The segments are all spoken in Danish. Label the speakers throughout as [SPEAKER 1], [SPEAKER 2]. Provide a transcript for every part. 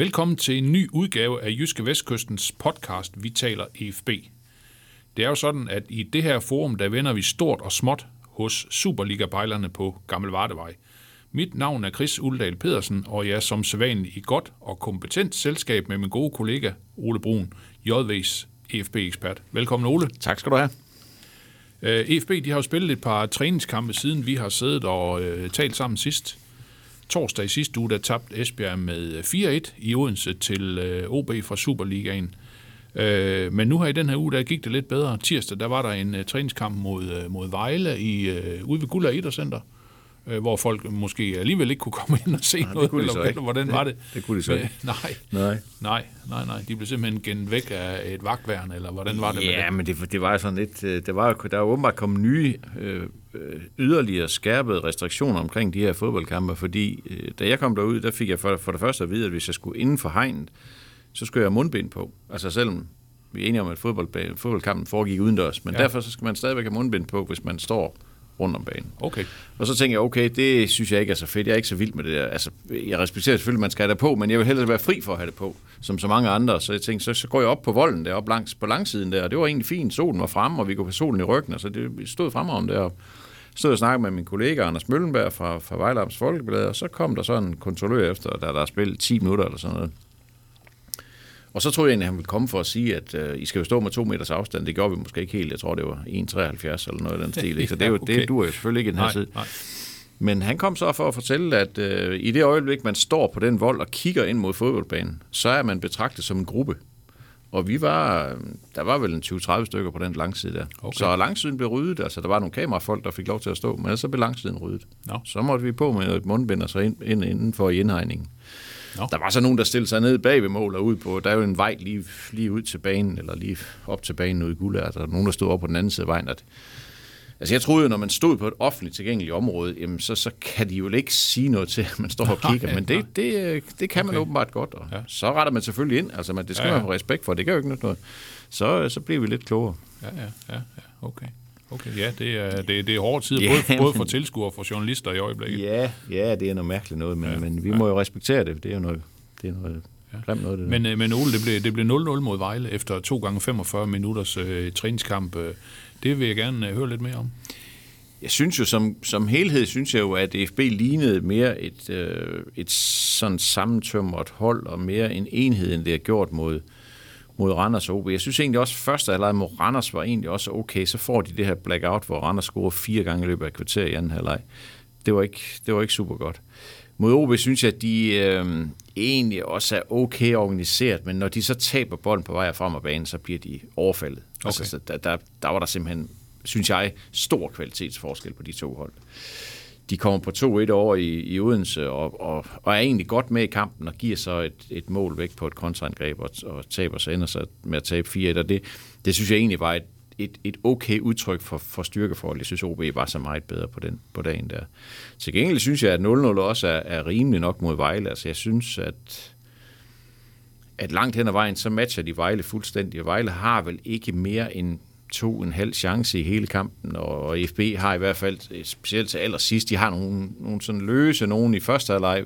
[SPEAKER 1] Velkommen til en ny udgave af Jyske Vestkystens podcast Vi taler EFB. Det er jo sådan, at i det her forum, der vender vi stort og småt hos Superliga-bejlerne på Gammel Vardevej. Mit navn er Chris Uldal Pedersen, og jeg er som sædvanlig i godt og kompetent selskab med min gode kollega Ole Brun, JV's EFB-ekspert. Velkommen Ole.
[SPEAKER 2] Tak skal du have.
[SPEAKER 1] Øh, EFB de har jo spillet et par træningskampe, siden vi har siddet og øh, talt sammen sidst. Torsdag i sidste uge, der tabte Esbjerg med øh, 4-1 i Odense til øh, OB fra Superligaen. Øh, men nu her i den her uge, der gik det lidt bedre. Tirsdag, der var der en øh, træningskamp mod, øh, mod Vejle i, øh, ude ved Gulder Idrætscenter, øh, hvor folk måske alligevel ikke kunne komme ind og se
[SPEAKER 2] det
[SPEAKER 1] noget, eller,
[SPEAKER 2] ikke.
[SPEAKER 1] eller hvordan var det?
[SPEAKER 2] Det kunne de så ikke.
[SPEAKER 1] Nej,
[SPEAKER 2] Nej.
[SPEAKER 1] nej, nej, nej. De blev simpelthen gennet væk af et vagtværn, eller hvordan var det
[SPEAKER 2] Ja,
[SPEAKER 1] det?
[SPEAKER 2] men det, det var jo sådan lidt... øh, Det var, jo- der er jo åbenbart kommet nye øh, øh, yderligere skærpede restriktioner omkring de her fodboldkampe, fordi øh, da jeg kom derud, der fik jeg for, for det første at vide, at hvis jeg skulle inden for hegnet, så skulle jeg have mundbind på. Altså selvom vi er enige om, at fodbold, fodboldkampen foregik udendørs, men
[SPEAKER 1] ja.
[SPEAKER 2] derfor så skal man stadigvæk have mundbind på, hvis man står rundt om banen.
[SPEAKER 1] Okay.
[SPEAKER 2] Og så tænker jeg, okay, det synes jeg ikke er så fedt. Jeg er ikke så vild med det der. Altså, jeg respekterer selvfølgelig, at man skal have det på, men jeg vil hellere være fri for at have det på, som så mange andre. Så jeg tænkte, så, så går jeg op på volden der, op langs, på langsiden der, og det var egentlig fint. Solen var fremme, og vi kunne få solen i ryggen, og så det stod fremragende der. stod og snakkede med min kollega Anders Møllenberg fra, fra Vejlams Folkeblad, og så kom der sådan en kontrollør efter, da der er spillet 10 minutter eller sådan noget. Og så troede jeg egentlig, at han ville komme for at sige, at øh, I skal jo stå med to meters afstand. Det gjorde vi måske ikke helt. Jeg tror, det var 1,73 eller noget af den stil. Ikke? Så det, er jo,
[SPEAKER 1] okay.
[SPEAKER 2] det duer jo selvfølgelig ikke i den her
[SPEAKER 1] Nej,
[SPEAKER 2] tid.
[SPEAKER 1] nej.
[SPEAKER 2] Men han kom så for at fortælle, at øh, i det øjeblik, man står på den vold og kigger ind mod fodboldbanen, så er man betragtet som en gruppe. Og vi var, øh, der var vel en 20-30 stykker på den langside der.
[SPEAKER 1] Okay.
[SPEAKER 2] Så langsiden blev ryddet, altså der var nogle kamerafolk, der fik lov til at stå, men så blev langsiden ryddet.
[SPEAKER 1] Nå.
[SPEAKER 2] Så måtte vi på med et mundbind og så ind, ind indenfor i indhegningen.
[SPEAKER 1] Nå.
[SPEAKER 2] Der var så nogen, der stillede sig ned bag ved mål og ud på, der er jo en vej lige, lige ud til banen, eller lige op til banen ude i Guldær, der er nogen, der stod op på den anden side af vejen, at Altså jeg troede jo, når man stod på et offentligt tilgængeligt område, jamen så, så kan de jo ikke sige noget til, at man står og kigger, men det, det, det kan man
[SPEAKER 1] Okay.
[SPEAKER 2] åbenbart godt, og
[SPEAKER 1] Ja.
[SPEAKER 2] så retter man selvfølgelig ind, altså man, det skal
[SPEAKER 1] Ja,
[SPEAKER 2] ja, man have respekt for, det kan jo ikke noget. Så, så bliver vi lidt klogere.
[SPEAKER 1] Ja, ja, ja, ja. Okay. Okay, ja, det er, det, det er hårde tider,
[SPEAKER 2] Ja,
[SPEAKER 1] både, både for tilskuere og for journalister i øjeblikket.
[SPEAKER 2] Ja, ja, det er noget mærkeligt noget, men,
[SPEAKER 1] Ja,
[SPEAKER 2] ja, men vi må jo respektere det, det er jo noget, det er noget
[SPEAKER 1] Ja.
[SPEAKER 2] ja. grimt noget. Det
[SPEAKER 1] Men, øh, men Ole, det blev, det blev 0-0 mod Vejle efter 2 gange 45 minutters øh, træningskamp. Øh, Det vil jeg gerne øh, høre lidt mere om.
[SPEAKER 2] Jeg synes jo, som, som helhed, synes jeg jo, at FB lignede mere et, øh, et sådan sammentømret hold, og mere en enhed, end det har gjort mod, mod Randers OB. Jeg synes egentlig også, første halvleg mod Randers var egentlig også okay. Så får de det her blackout, hvor Randers scorer fire gange i løbet af et kvarter i anden halvleg. Det var ikke, det var ikke super godt. Mod OB synes jeg, at de øh, egentlig også er okay organiseret, men når de så taber bolden på vej frem af banen, så bliver de overfaldet. Okay. Altså, så der, der, der var der simpelthen, synes jeg, stor kvalitetsforskel på de to hold. De kommer på 2-1 over i, i Odense og, og, og er egentlig godt med i kampen og giver så et, et mål væk på et kontraangreb og, og taber så ender så med at tabe 4-1. Og det, det synes jeg egentlig var et, et, et okay udtryk for, for styrkeforhold. Jeg synes, OB var så meget bedre på, den, på dagen der. Til gengæld synes jeg, at 0-0 også er, er rimelig nok mod Vejle. Altså jeg synes, at at langt hen ad vejen, så matcher de Vejle fuldstændig. Og Vejle har vel ikke mere end to en halv chance i hele kampen, og FB har i hvert fald, øh, specielt til allersidst, de har nogle, nogle sådan løse nogen i første halvleg,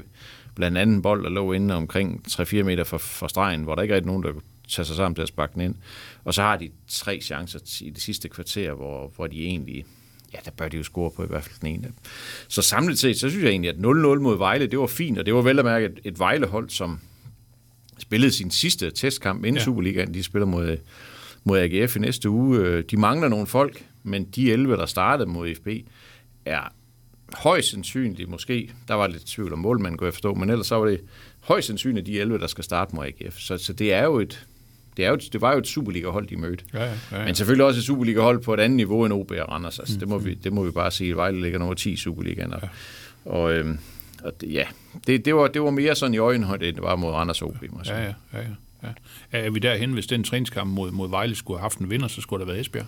[SPEAKER 2] blandt andet en bold, der lå inde omkring 3-4 meter fra, fra stregen, hvor der ikke er nogen, der tage sig sammen til at sparke den ind. Og så har de tre chancer i det sidste kvarter, hvor, hvor de egentlig, ja, der bør de jo score på i hvert fald den ene. Så samlet set, så synes jeg egentlig, at 0-0 mod Vejle, det var fint, og det var vel at mærke et, et Vejle-hold, som spillede sin sidste testkamp inden
[SPEAKER 1] Ja.
[SPEAKER 2] ja. Superligaen. De spiller mod, mod AGF i næste uge. Øh, De mangler nogle folk, men de 11, der startede mod FB, er højst sandsynligt, måske, der var lidt tvivl om målmanden, kunne jeg forstå, men ellers så var det højst sandsynligt de 11, der skal starte mod AGF. Så, så det er jo et, det, er jo et, det var jo et Superliga-hold, de mødte.
[SPEAKER 1] Ja, ja, ja, ja.
[SPEAKER 2] Men selvfølgelig også et Superliga-hold på et andet niveau end OB og Randers. Altså, det, må vi, det må vi bare sige. Vejle ligger nummer 10 i Superligaen. Og, og, øhm, og det, ja, det, det, var, det var mere sådan i øjenhøjde, end det var mod Randers OB. Må jeg sige.
[SPEAKER 1] Ja, ja, ja, ja ja. Er vi derhen, hvis den træningskamp mod, mod Vejle skulle have haft en vinder, så skulle der være Esbjerg?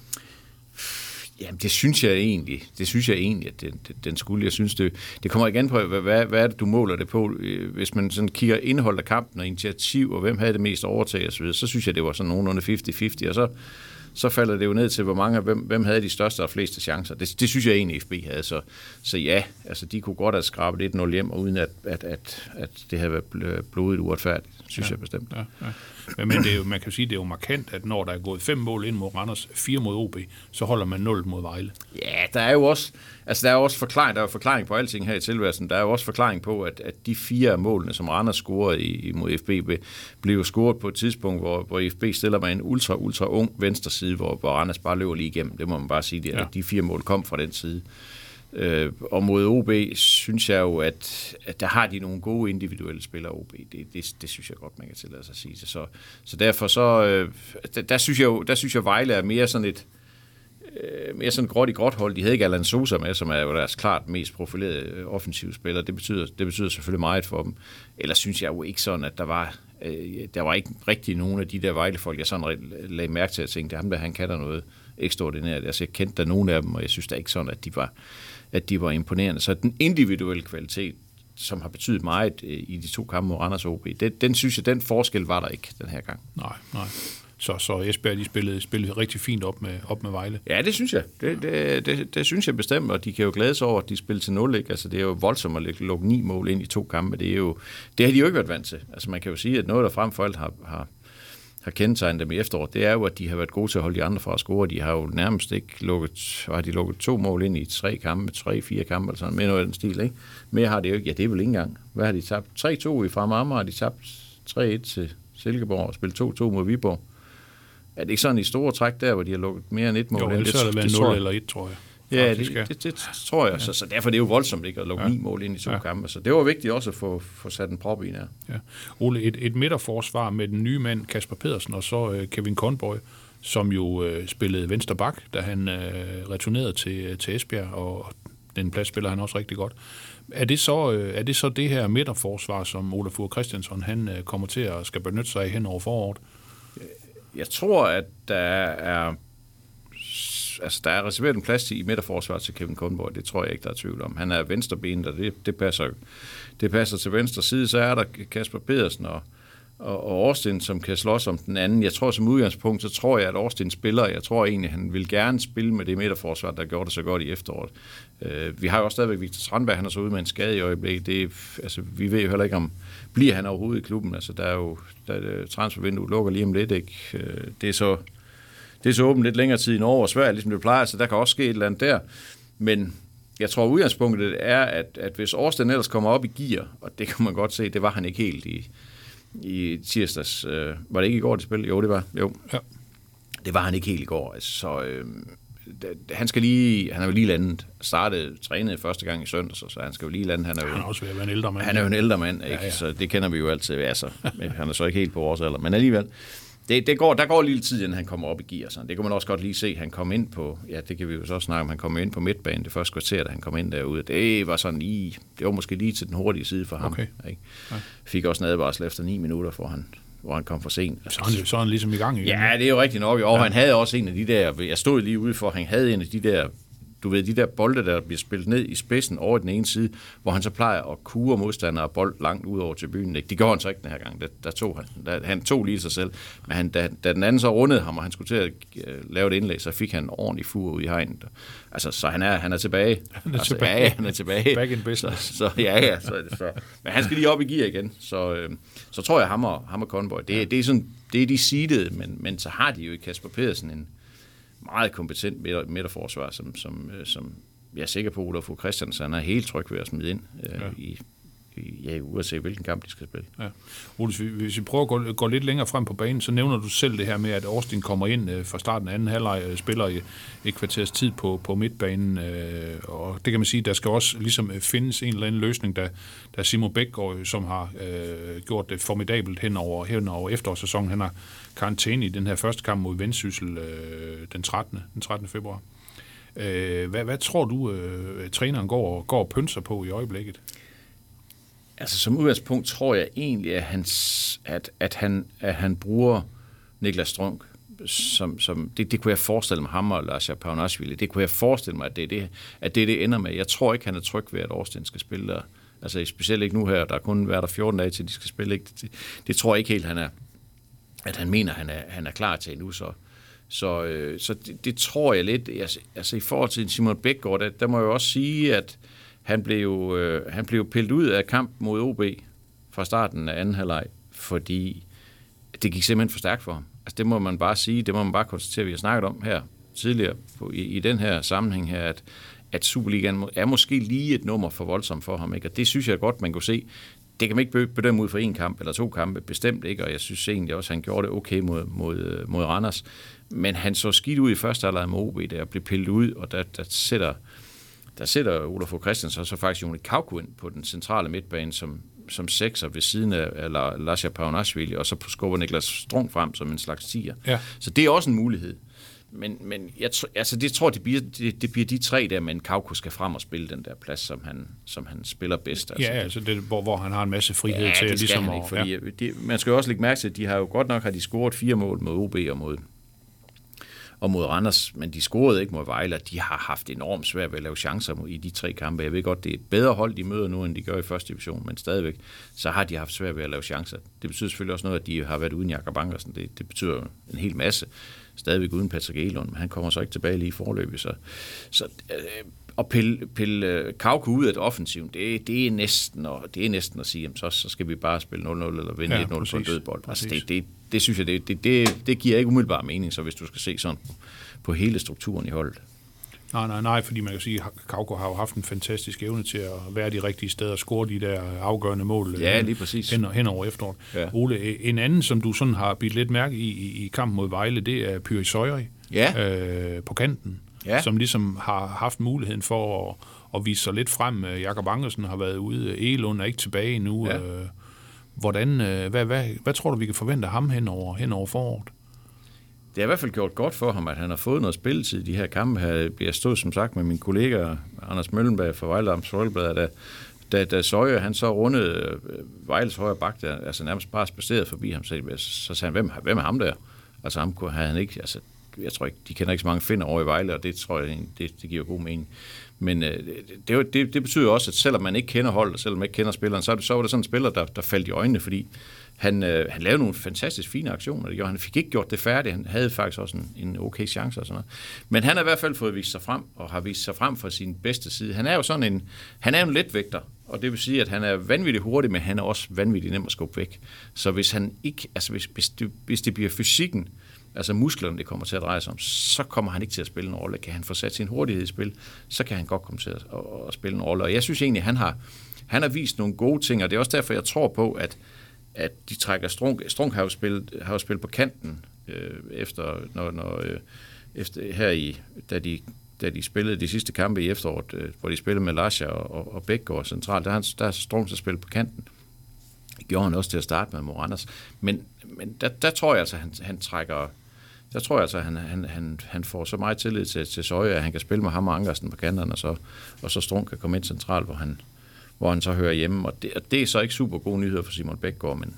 [SPEAKER 2] Jamen, det synes jeg egentlig. Det synes jeg egentlig, at den, den skulle. Jeg synes, det, det kommer igen på, hvad, hvad, hvad er det, du måler det på? Øh, hvis man sådan kigger indhold af kampen og initiativ, og hvem havde det mest overtag osv., så synes jeg, det var sådan nogenlunde 50-50, og så, så falder det jo ned til, hvor mange, hvem, hvem havde de største og fleste chancer. Det, det synes jeg egentlig, FB havde. Så, så ja, altså, de kunne godt have skrabet 1-0 hjem, uden at, at, at, at det havde været blodigt uretfærdigt, synes ja. jeg bestemt.
[SPEAKER 1] Ja, ja. Men, det er jo, man kan jo sige, det er jo markant, at når der er gået fem mål ind mod Randers, fire mod OB, så holder man 0 mod Vejle.
[SPEAKER 2] Ja, der er jo også, altså der er også forklaring, der er forklaring på alting her i tilværelsen. Der er jo også forklaring på, at, at de fire målene, som Randers scorede i, mod FB, blev scoret på et tidspunkt, hvor, hvor FB stiller med en ultra, ultra ung venstre side, hvor, hvor Randers bare løber lige igennem. Det må man bare sige, at ja. de fire mål kom fra den side. Øh, og mod OB synes jeg jo, at, at der har de nogle gode individuelle spillere, OB. Det, det, det synes jeg godt, man kan tillade sig at sige. Så, så derfor så, øh, der, der, synes jeg jo, der synes jeg, Vejle er mere sådan et, øh, mere sådan gråt i gråt hold. De havde ikke Alan Sosa med, som er jo deres klart mest profilerede øh, offensive spiller. Det betyder, det betyder selvfølgelig meget for dem. Ellers synes jeg jo ikke sådan, at der var, øh, der var ikke rigtig nogen af de der Vejle-folk, jeg sådan lagde mærke til at tænke, det er ham der, han kan der noget ekstraordinært. Altså, jeg kendte der nogen af dem, og jeg synes da ikke sådan, at de var, at de var imponerende. Så den individuelle kvalitet, som har betydet meget øh, i de to kampe mod Randers OB, den, den synes jeg, den forskel var der ikke den her gang.
[SPEAKER 1] Nej, nej. Så, så Esbjerg, de spillede, spillede rigtig fint op med, op med Vejle.
[SPEAKER 2] Ja, det synes jeg. Det, det, det, det synes jeg bestemt, og de kan jo glæde sig over, at de spiller til 0. Ikke? Altså, det er jo voldsomt at lukke ni mål ind i to kampe. Det, er jo, det har de jo ikke været vant til. Altså, man kan jo sige, at noget, der frem for alt har, har, har kendetegnet dem i efteråret, det er jo, at de har været gode til at holde de andre fra at score. De har jo nærmest ikke lukket, har de lukket to mål ind i tre kampe, tre, fire kampe, eller sådan, med noget af den stil, ikke? Mere har det jo ikke, ja, det er vel ikke engang. Hvad har de tabt? 3-2 i Frem Amager, har de tabt 3-1 til Silkeborg og spillet 2-2 mod Viborg. Er det ikke sådan i store træk der, hvor de har lukket mere end et mål?
[SPEAKER 1] Jo, ellers
[SPEAKER 2] det,
[SPEAKER 1] det været 0 eller 1, tror jeg.
[SPEAKER 2] Ja, det, det, det, det tror jeg. Ja. Så, så derfor er det jo voldsomt ikke at lukke ja. ni mål ind i to ja. kampe. Så det var vigtigt også at få, få sat en prop i her.
[SPEAKER 1] Ja. Ole, et, et midterforsvar med den nye mand Kasper Pedersen og så uh, Kevin Conboy, som jo uh, spillede venstre bak, da han uh, returnerede til, til Esbjerg, og den plads spiller han også rigtig godt. Er det så, uh, er det, så det her midterforsvar, som Olaf Fure Christiansen han uh, kommer til at skal benytte sig af hen over foråret?
[SPEAKER 2] Jeg tror, at der er altså, der er reserveret en plads til, i midterforsvaret til Kevin Conboy. Det tror jeg ikke, der er tvivl om. Han er venstrebenet, og det, det, passer, det passer til venstre side. Så er der Kasper Pedersen og, og, og Austin, som kan slås om den anden. Jeg tror som udgangspunkt, så tror jeg, at Austin spiller. Jeg tror egentlig, han vil gerne spille med det midterforsvar, der gjorde det så godt i efteråret. Øh, vi har jo også stadigvæk Victor Strandberg, han er så ude med en skade i øjeblikket. Det, altså, vi ved jo heller ikke, om bliver han overhovedet i klubben. Altså, der er jo der, øh, transfervinduet lukker lige om lidt. Ikke? Øh, det er så det er så åbent lidt længere tid i Norge og Sverige, ligesom det plejer, så der kan også ske et eller andet der. Men jeg tror, udgangspunktet er, at, at hvis Årsten ellers kommer op i gear, og det kan man godt se, det var han ikke helt i, i tirsdags. Øh, var det ikke i går, det spil? Jo, det var. Jo. Ja. Det var han ikke helt i går. Altså, så øh, han skal lige, han er jo lige landet, startede, trænede første gang i søndag, så, så han skal jo lige lande. Han er jo,
[SPEAKER 1] han er også ved at være en ældre mand.
[SPEAKER 2] Han er jo en ældre mand, ikke? Ja, ja. så det kender vi jo altid. Altså, han er så ikke helt på vores alder, men alligevel det, det går, der går lige tid, inden han kommer op i gear. Så det kan man også godt lige se. Han kom ind på, ja, det kan vi jo så snakke om, han kom ind på midtbanen det første kvarter, da han kom ind derude. Det var sådan lige, det var måske lige til den hurtige side for ham. Okay. Ikke? Fik også en advarsel efter 9 minutter, for han, hvor han kom for sent.
[SPEAKER 1] Så han, så han ligesom i gang igen.
[SPEAKER 2] Ja, det er jo rigtigt nok. Og ja. han havde også en af de der, jeg stod lige ude for, han havde en af de der du ved, de der bolde, der bliver spillet ned i spidsen over den ene side, hvor han så plejer at kure modstandere bold langt ud over til byen. Ikke? Det gjorde han så ikke den her gang. Der, der tog han, der, han tog lige sig selv. Men han, da, da, den anden så rundede ham, og han skulle til at uh, lave et indlæg, så fik han en ordentlig fur ud i hegnet. Altså, så han er, han er tilbage.
[SPEAKER 1] Han er
[SPEAKER 2] altså,
[SPEAKER 1] tilbage.
[SPEAKER 2] Ja, han er tilbage.
[SPEAKER 1] Back in business.
[SPEAKER 2] Så, så ja, ja. Så, så. Men han skal lige op i gear igen. Så, øh, så tror jeg, ham og, ham og Conboy, det, det, er sådan, det er de seedede, men, men så har de jo i Kasper Pedersen en meget kompetent midterforsvar, som, som, øh, som jeg er sikker på, at Olaf Christiansen er helt tryg ved at smide ind øh, ja. i, ja, uanset hvilken kamp de skal spille. Ja.
[SPEAKER 1] Ole, hvis vi prøver at gå, gå lidt længere frem på banen, så nævner du selv det her med, at Austin kommer ind øh, fra starten af anden halvleg, og spiller i et kvarters tid på, på midtbanen, øh, og det kan man sige, der skal også ligesom øh, findes en eller anden løsning, der, der Simon Bækgaard, øh, som har øh, gjort det formidabelt hen over, hen over efterårssæsonen, han har karantæne i den her første kamp mod Vendsyssel øh, den, 13. den 13. februar. Øh, hvad, hvad tror du, øh, træneren går, går og pynser på i øjeblikket?
[SPEAKER 2] Altså som udgangspunkt tror jeg egentlig, at, hans, at, at, han, at han bruger Niklas Strunk som, som det, det kunne jeg forestille mig, ham og Lars Paunashvili, det kunne jeg forestille mig, at det er det, at det, det ender med. Jeg tror ikke, han er tryg ved, at Årsten skal spille der. Altså specielt ikke nu her, der er kun været der 14 dage til, de skal spille. Ikke? Det, det tror jeg ikke helt, han er, at han mener, han er, han er klar til endnu. Så, så, øh, så det, det, tror jeg lidt. Altså, altså i forhold til Simon Bækgaard, der, der må jeg jo også sige, at han blev, øh, han blev pillet ud af kamp mod OB fra starten af anden halvleg, fordi det gik simpelthen for stærkt for ham. Altså det må man bare sige, det må man bare konstatere, vi har snakket om her tidligere på, i, i den her sammenhæng her, at, at Superligaen er måske lige et nummer for voldsomt for ham. Ikke? Og det synes jeg godt, man kunne se. Det kan man ikke bedømme ud for en kamp eller to kampe, bestemt ikke, og jeg synes egentlig også, at han gjorde det okay mod, mod, øh, mod Randers. Men han så skidt ud i første halvleg med OB, der blev pillet ud, og der, der sætter der sætter Olaf Christensen så faktisk Joni Kauko ind på den centrale midtbane, som, som sekser ved siden af Lasja Paunashvili, og så skubber Niklas Strong frem som en slags tiger. Ja. Så det er også en mulighed. Men, men jeg, altså det tror det bliver, det, det bliver de tre der, men Kauko skal frem og spille den der plads, som han, som han spiller bedst.
[SPEAKER 1] Altså. Ja, altså det, hvor, hvor han har en masse frihed ja, til.
[SPEAKER 2] det skal ligesom han ikke, fordi ja. det, man skal jo også lægge mærke til, at de har jo godt nok har de scoret fire mål mod OB og mod og mod Randers, men de scorede ikke mod Vejle, de har haft enormt svært ved at lave chancer i de tre kampe. Jeg ved godt, det er bedre hold, de møder nu, end de gør i første division, men stadigvæk, så har de haft svært ved at lave chancer. Det betyder selvfølgelig også noget, at de har været uden Jakob Ankersen. Det, det betyder en hel masse. Stadigvæk uden Patrick Elund, men han kommer så ikke tilbage lige i forløbet. Så, så øh, at pille, pille øh, Kauke ud af det offensiv, det, det, er næsten at, det er næsten at sige, jamen, så, så skal vi bare spille 0-0 eller vinde ja, 1-0 på en dødbold. Altså, det, det, det synes jeg, det, det, det, det giver ikke umiddelbart mening, så hvis du skal se sådan på hele strukturen i holdet.
[SPEAKER 1] Nej, nej, nej, fordi man kan sige, at Kauko har jo haft en fantastisk evne til at være de rigtige steder og score de der afgørende mål
[SPEAKER 2] ja, lige præcis.
[SPEAKER 1] Hen, hen over efteråret. Ja. Ole, en anden, som du sådan har bidt lidt mærke i, i, i kampen mod Vejle, det er Pyri Søjri ja. øh, på kanten, ja. som ligesom har haft muligheden for at, at vise sig lidt frem. Jakob Angersen har været ude, Elund er ikke tilbage endnu. Ja. Øh, hvordan, øh, hvad, hvad, hvad tror du, vi kan forvente ham hen over, hen over foråret?
[SPEAKER 2] det har i hvert fald gjort godt for ham, at han har fået noget spilletid i de her kampe her. Jeg stod som sagt med min kollega Anders Møllenberg fra Vejle Amts da, da, da Søje, han så rundede øh, Vejles højre bak, der, altså nærmest bare spaceret forbi ham, så, så sagde han, hvem, hvem er ham der? Altså ham kunne han ikke, altså jeg tror ikke, de kender ikke så mange finder over i Vejle, og det tror jeg, det, det giver god mening. Men øh, det, det, det betyder også, at selvom man ikke kender holdet, selvom man ikke kender spilleren, så, så var det sådan en spiller, der, der faldt i øjnene, fordi han, øh, han lavede nogle fantastisk fine aktioner, det gjorde. han fik ikke gjort det færdigt, han havde faktisk også en, en okay chance og sådan noget. Men han har i hvert fald fået vist sig frem, og har vist sig frem fra sin bedste side. Han er jo sådan en, han er en letvægter, og det vil sige, at han er vanvittigt hurtig, men han er også vanvittigt nem at skubbe væk. Så hvis han ikke, altså hvis, hvis, det, hvis det bliver fysikken, altså musklerne, det kommer til at dreje sig om, så kommer han ikke til at spille en rolle. Kan han få sat sin hurtighed i spil, så kan han godt komme til at, at, at spille en rolle. Og jeg synes egentlig, han har, han har vist nogle gode ting, og det er også derfor, jeg tror på, at at de trækker Strunk. Strunk har jo spillet, har jo spillet på kanten øh, efter, når, når, øh, efter her i, da de, da de spillede de sidste kampe i efteråret, øh, hvor de spillede med Lasja og, og, og Bækgaard centralt, der, har, der Strunk så spillet på kanten. Det gjorde han også til at starte med Moranders. Men, men der, der tror jeg altså, han, han trækker der tror jeg altså, at han, han, han, han får så meget tillid til, til Søje, at han kan spille med ham og Ankersen på kanterne, og så, og så Strunk kan komme ind centralt, hvor han, hvor han så hører hjemme. Og det, og det er så ikke super gode nyheder for Simon Bækgaard, men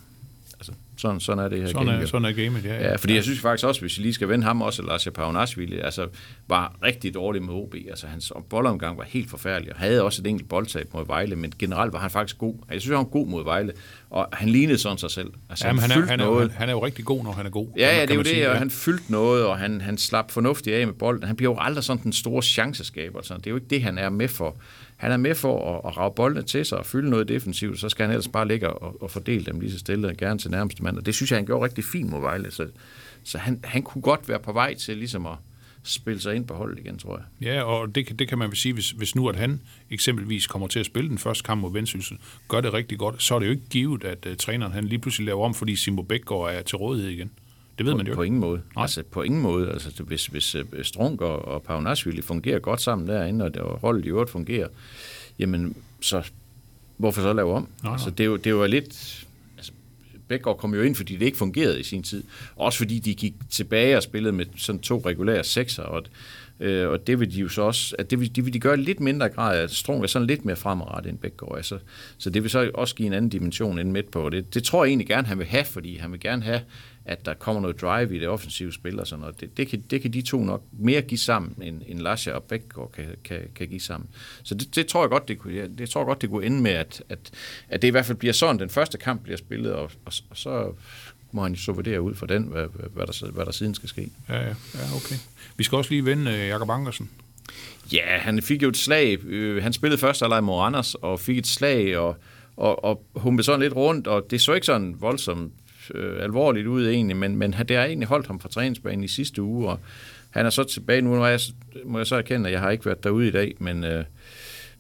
[SPEAKER 2] sådan, sådan er det her
[SPEAKER 1] sådan game. Er, sådan er gamet, ja.
[SPEAKER 2] Ja, fordi ja. jeg synes faktisk også, hvis vi lige skal vende ham også, Lars Paunashvili, altså var rigtig dårlig med OB. Altså hans boldomgang var helt forfærdelig, og havde også et enkelt boldtab mod Vejle, men generelt var han faktisk god. Jeg synes, han var god mod Vejle, og han lignede sådan sig selv.
[SPEAKER 1] Altså, Jamen, han, han, er, han, er, han, han er jo rigtig god, når han er god.
[SPEAKER 2] Ja, ja, det er jo det, sige, og ja. han fyldte noget, og han, han slap fornuftigt af med bolden. Han bliver jo aldrig sådan den store chanceskaber. Sådan. Det er jo ikke det, han er med for. Han er med for at, at rave boldene til sig og fylde noget defensivt, så skal han ellers bare ligge og, og fordele dem lige så stille, gerne til nærmeste mand. Og det synes jeg, han gjorde rigtig fint mod Vejle. Så, så han, han kunne godt være på vej til ligesom at spille sig ind på holdet igen, tror jeg.
[SPEAKER 1] Ja, og det, det kan man vel sige, hvis, hvis nu at han eksempelvis kommer til at spille den første kamp mod Vendsyssel, gør det rigtig godt, så er det jo ikke givet, at uh, træneren han lige pludselig laver om, fordi Simo Bækgaard er til rådighed igen. Det ved
[SPEAKER 2] på,
[SPEAKER 1] man jo
[SPEAKER 2] På ingen måde. Nej. Altså, på ingen måde. Altså, hvis, hvis uh, Strunk og, og Paunasvili fungerer godt sammen derinde, og, og holdet i øvrigt fungerer, jamen, så hvorfor så lave om? Nej, nej. Altså, det, er jo, det er jo lidt... Altså, Bækgaard kom jo ind, fordi det ikke fungerede i sin tid. Også fordi de gik tilbage og spillede med sådan to regulære sekser, og Øh, og det vil de jo så også, at det vil, det vil de gøre i lidt mindre grad, at Strong er sådan lidt mere fremadrettet end Bækgaard. Altså, så det vil så også give en anden dimension end midt på. Det, det tror jeg egentlig gerne, han vil have, fordi han vil gerne have, at der kommer noget drive i det offensive spil og sådan noget. Det, det, kan, det kan de to nok mere give sammen, end, end Lasha og Bækgaard kan, kan, kan give sammen. Så det, det, tror jeg godt, det kunne, det tror jeg godt, det kunne ende med, at, at, at det i hvert fald bliver sådan, den første kamp bliver spillet, og, og, og så må han jo så vurdere ud fra den, hvad, hvad, der, hvad der siden skal ske.
[SPEAKER 1] Ja, ja, ja, okay. Vi skal også lige vende øh, Jakob Ankersen.
[SPEAKER 2] Ja, han fik jo et slag. Øh, han spillede først alene mod Randers og fik et slag og, og, og humpede sådan lidt rundt, og det så ikke sådan voldsomt øh, alvorligt ud egentlig, men, men det har egentlig holdt ham fra træningsbanen i sidste uge, og han er så tilbage nu. nu jeg, må jeg så erkende, at jeg har ikke været derude i dag, men, øh,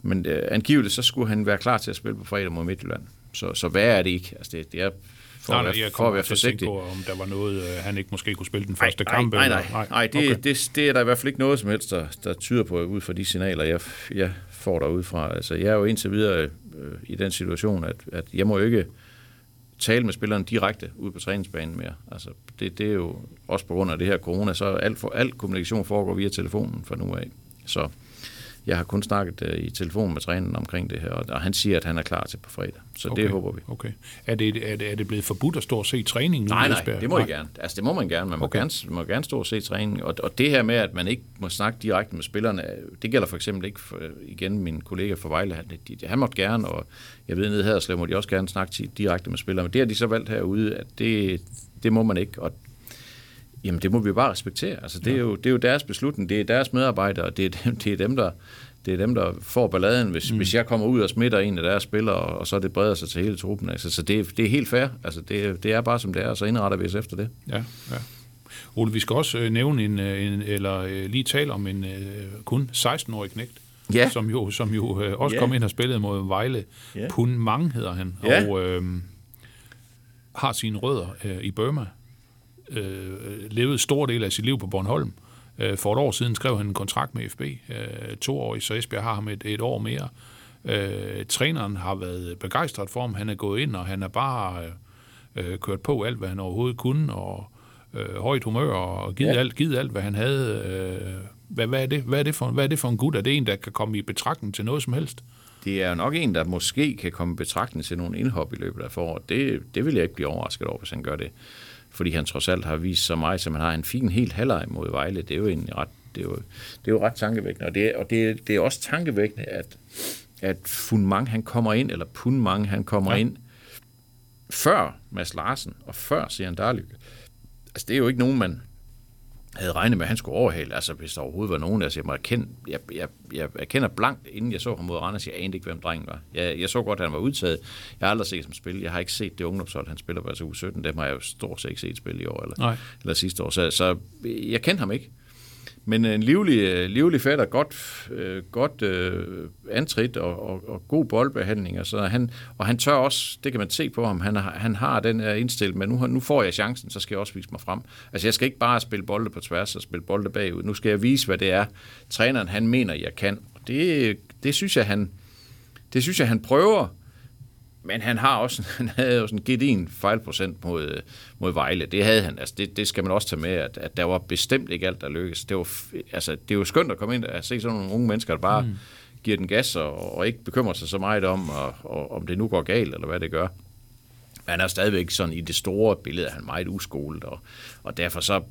[SPEAKER 2] men øh, angiveligt så skulle han være klar til at spille på fredag mod Midtjylland. Så, så hvad er det ikke? Altså det, det er for,
[SPEAKER 1] nej,
[SPEAKER 2] at,
[SPEAKER 1] nej, jeg
[SPEAKER 2] for at være forsigtig.
[SPEAKER 1] på, om der var noget, øh, han ikke måske kunne spille den første
[SPEAKER 2] nej,
[SPEAKER 1] kamp.
[SPEAKER 2] Nej,
[SPEAKER 1] eller-
[SPEAKER 2] nej, nej. det,
[SPEAKER 1] okay.
[SPEAKER 2] det, det er der i hvert fald ikke noget som helst, der, der tyder på, ud fra de signaler, jeg, jeg får derude fra. Altså, jeg er jo indtil videre øh, i den situation, at, at jeg må ikke tale med spilleren direkte ud på træningsbanen mere. Altså, det, det er jo også på grund af det her corona, så alt, for, alt kommunikation foregår via telefonen fra nu af. Så jeg har kun snakket uh, i telefon med træneren omkring det her, og, og han siger, at han er klar til på fredag. Så okay. det håber vi.
[SPEAKER 1] Okay. Er det, er, det, er det blevet forbudt at stå og se træning nu?
[SPEAKER 2] Nej, nej, det må I gerne. Altså, det må man gerne. Man må,
[SPEAKER 1] Okay.
[SPEAKER 2] gerne, må gerne stå og se træning. Og, og det her med, at man ikke må snakke direkte med spillerne, det gælder for eksempel ikke for, igen min kollega fra Vejle. Han, de, han måtte gerne, og jeg ved, nede her må de også gerne snakke direkte med spillerne. Men det har de så valgt herude, at det, det må man ikke. Og Jamen, det må vi bare respektere. Altså, det, er jo, det er jo deres beslutning, det er deres medarbejdere, og det er dem, det er dem der det er dem, der får balladen, hvis, mm. hvis jeg kommer ud og smitter en af deres spillere, og så det breder sig til hele truppen. Altså, så det, det er helt fair. Altså, det, det er bare som det er, og så indretter vi os efter det.
[SPEAKER 1] Ja, ja. Ole, vi skal også øh, nævne en, øh, en eller øh, lige tale om en øh, kun 16-årig knægt,
[SPEAKER 2] Ja.
[SPEAKER 1] som jo, som jo øh, også
[SPEAKER 2] Ja.
[SPEAKER 1] kom ind og spillede mod Vejle.
[SPEAKER 2] Ja.
[SPEAKER 1] Pun Mang hedder han,
[SPEAKER 2] Ja.
[SPEAKER 1] og øh, har sine rødder øh, i Burma. Øh, levede stor del af sit liv på Bornholm. Øh, for et år siden skrev han en kontrakt med FB, øh, to år, så Esbjerg har ham et, et år mere. Øh, træneren har været begejstret for ham. Han er gået ind, og han er bare øh, kørt på alt, hvad han overhovedet kunne, og øh, højt humør, og givet, ja.
[SPEAKER 2] Ja.
[SPEAKER 1] alt, givet alt, hvad han havde. Øh, hvad, hvad, er det, hvad, er det for, hvad er det for en gut? Er det en, der kan komme i betragtning til noget som helst?
[SPEAKER 2] Det er jo nok en, der måske kan komme i betragtning til nogle indhop i løbet af foråret. Det, det vil jeg ikke blive overrasket over, hvis han gør det. Fordi han trods alt har vist så meget, som han har. Han fik en helt halvleg mod Vejle. Det er jo egentlig ret, det er jo, det er jo ret tankevækkende. Og, det, er- og det, det er også tankevækkende, at, at Funmang han kommer ind, eller Punmang han kommer
[SPEAKER 1] ja.
[SPEAKER 2] ind, før Mads Larsen og før Sian Darlykke. Altså, det er jo ikke nogen, man havde regnet med, at han skulle overhale. Altså, hvis der overhovedet var nogen, der siger, jeg, må erkende, jeg, jeg, jeg erkender blankt, inden jeg så ham mod Randers, jeg anede ikke, hvem drengen var. Jeg, jeg så godt, at han var udtaget. Jeg har aldrig set ham spille. Jeg har ikke set det ungdomshold, han spiller på altså U17. Dem har jeg jo stort set ikke set spille i år, eller,
[SPEAKER 1] Nej.
[SPEAKER 2] eller sidste år. Så, så jeg kendte ham ikke. Men en livlig, øh, livlig fætter, godt, øh, godt øh, antrit og, og, og god boldbehandling. Og, så han, og han tør også, det kan man se på ham, han har, han har den her indstilling, men nu, nu får jeg chancen, så skal jeg også vise mig frem. Altså jeg skal ikke bare spille bolde på tværs og spille bolde bagud. Nu skal jeg vise, hvad det er, træneren han mener, jeg kan. Og det, det synes jeg, han, det synes jeg, han prøver. Men han har også, han havde også en gedin fejlprocent mod, mod Vejle. Det havde han. Altså, det, det skal man også tage med, at, at der var bestemt ikke alt, der lykkedes. Det var, altså, det er jo skønt at komme ind og se sådan nogle unge mennesker, der bare mm. giver den gas og, og ikke bekymrer sig så meget om, og, og, om det nu går galt, eller hvad det gør. Men han er stadigvæk sådan i det store billede, er han meget uskolet, og, og derfor så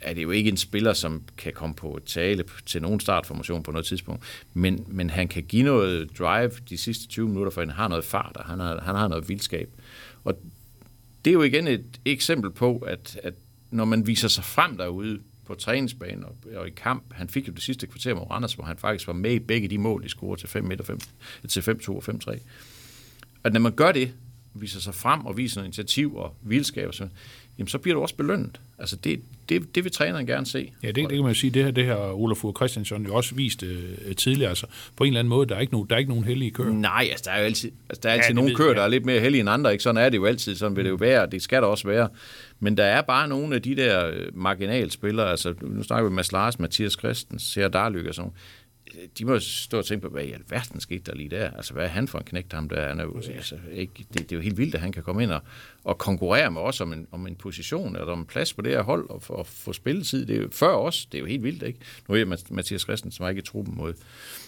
[SPEAKER 2] er det jo ikke en spiller, som kan komme på tale til nogen startformation på noget tidspunkt, men, men han kan give noget drive de sidste 20 minutter, for han har noget fart, og han har, han har noget vildskab. Og det er jo igen et eksempel på, at, at når man viser sig frem derude på træningsbanen og, og i kamp, han fik jo det sidste kvarter mod Randers, hvor han faktisk var med i begge de mål, de scorede til 5 5, til 5-2 og 5-3. At når man gør det, viser sig frem og viser noget initiativ og vildskab, så, jamen, så bliver du også belønnet. Altså det, det, det vil træneren gerne se.
[SPEAKER 1] Ja, det, det kan man jo sige, det her, det her Olaf Ure Christiansen jo også vist øh, tidligere. Altså, på en eller anden måde, der er ikke nogen, der er ikke nogen heldige køer.
[SPEAKER 2] Nej, altså der er jo altid, altså, der er altid ja, nogle
[SPEAKER 1] ved jeg.
[SPEAKER 2] der er lidt mere heldige end andre. Ikke? Sådan er det jo altid, sådan vil det jo være, og det skal der også være. Men der er bare nogle af de der øh, marginalspillere, altså nu snakker vi med Mads Lars, Mathias Christen, Ser Darlyk og sådan. De må stå og tænke på, hvad i alverden skete der lige der? Altså, hvad er han for en knægt, ham der? Han er jo, altså, ikke, det, det, er jo helt vildt, at han kan komme ind og, og konkurrere med os om en, om en position, eller om en plads på det her hold, og, og få spilletid. Det er jo før os, det er jo helt vildt, ikke? Nu er Mathias Christensen, som er ikke i truppen mod,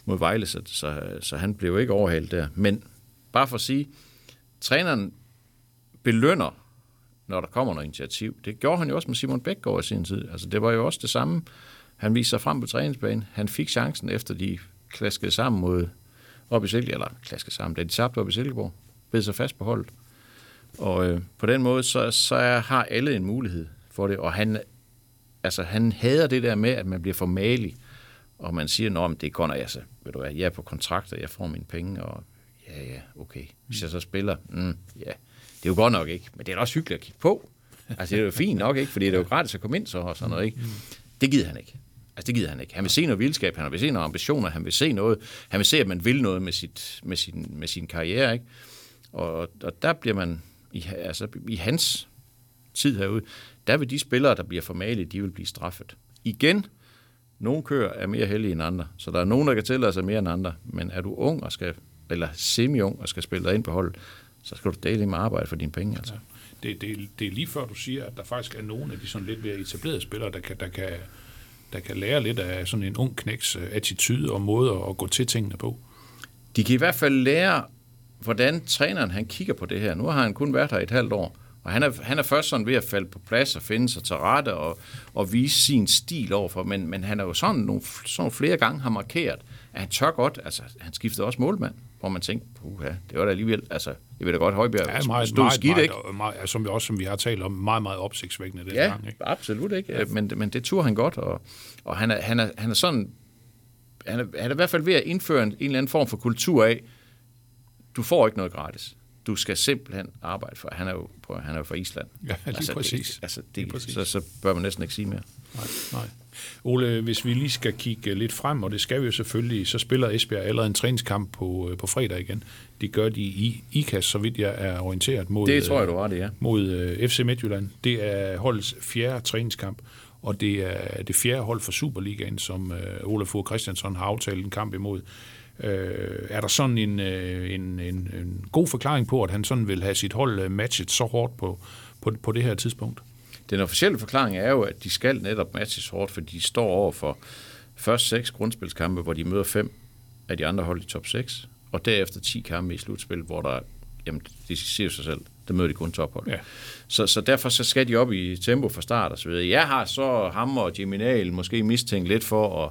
[SPEAKER 2] mod Vejle, så, så, så han blev ikke overhældt der. Men bare for at sige, træneren belønner, når der kommer noget initiativ. Det gjorde han jo også med Simon Bækgaard i sin tid. Altså, det var jo også det samme. Han viste sig frem på træningsbanen. Han fik chancen, efter de klaskede sammen mod op i Silkeborg, eller klaskede sammen, da de tabte op i Silkeborg, bed sig fast på holdet. Og øh, på den måde, så, så har alle en mulighed for det, og han, altså, han hader det der med, at man bliver for malig, og man siger, at det går, når jeg, så, ved du hvad, jeg er på kontrakt, og jeg får mine penge, og ja, ja, okay. Hvis jeg så spiller, mm, ja, det er jo godt nok ikke, men det er da også hyggeligt at kigge på. Altså, det er jo fint nok, ikke? Fordi det er jo gratis at komme ind så og sådan noget, ikke? Det gider han ikke. Altså, det gider han ikke. Han vil se noget vildskab, han vil se noget ambitioner, han vil se noget, han vil se, at man vil noget med, sit, med, sin, med sin karriere, ikke? Og, og der bliver man, i, altså i hans tid herude, der vil de spillere, der bliver formalige, de vil blive straffet. Igen, nogle kører er mere heldige end andre, så der er nogen, der kan tillade sig mere end andre, men er du ung og skal, eller semi-ung og skal spille dig ind på holdet, så skal du dele med arbejde for dine penge. Altså. Ja.
[SPEAKER 1] Det, det, det er lige før, du siger, at der faktisk er nogle af de sådan lidt mere etablerede spillere, der kan, der kan, der kan lære lidt af sådan en ung knæks øh, attitude og måde at gå til tingene på.
[SPEAKER 2] De kan i hvert fald lære, hvordan træneren han kigger på det her. Nu har han kun været her et halvt år, og han er, han er først sådan ved at falde på plads og finde sig til rette og, og vise sin stil overfor, men, men han er jo sådan nogle, sådan flere gange har markeret, at han tør godt, altså han skiftede også målmand hvor man tænkte, puha, det var da alligevel, altså, jeg ved da godt, Højbjerg
[SPEAKER 1] ja, meget, stod meget, skidt, meget, ikke? Meget, meget, som vi også, som vi har talt om, meget, meget opsigtsvækkende den
[SPEAKER 2] ja,
[SPEAKER 1] gang, ikke?
[SPEAKER 2] absolut ikke, ja. men, men det turde han godt, og, og han, er, han, er, han er sådan, han er, han er i hvert fald ved at indføre en, en eller anden form for kultur af, du får ikke noget gratis. Du skal simpelthen arbejde for, han er jo, på, han er jo fra Island.
[SPEAKER 1] Ja, lige altså, præcis.
[SPEAKER 2] Det, altså, det, lige præcis. Så, så bør man næsten ikke sige mere.
[SPEAKER 1] Nej, nej. Ole, hvis vi lige skal kigge lidt frem, og det skal vi jo selvfølgelig, så spiller Esbjerg allerede en træningskamp på, øh, på fredag igen. Det gør de i IKAS, så vidt jeg er orienteret mod,
[SPEAKER 2] det tror jeg, du var det, ja.
[SPEAKER 1] mod uh, øh, FC Midtjylland. Det er holdets fjerde træningskamp, og det er det fjerde hold for Superligaen, som Ole Fogh Christiansen har aftalt en kamp imod. Uh, er der sådan en, en, en, en god forklaring på, at han sådan vil have sit hold matchet så hårdt på, på, på det her tidspunkt?
[SPEAKER 2] Den officielle forklaring er jo, at de skal netop matches hårdt, fordi de står over for først seks grundspilskampe, hvor de møder fem af de andre hold i top 6, og derefter 10 kampe i slutspil, hvor der, jamen, det siger sig selv, der møder de kun tophold. Ja. Så, så derfor så skal de op i tempo fra start og så videre. Jeg har så ham og Jiminal måske mistænkt lidt for at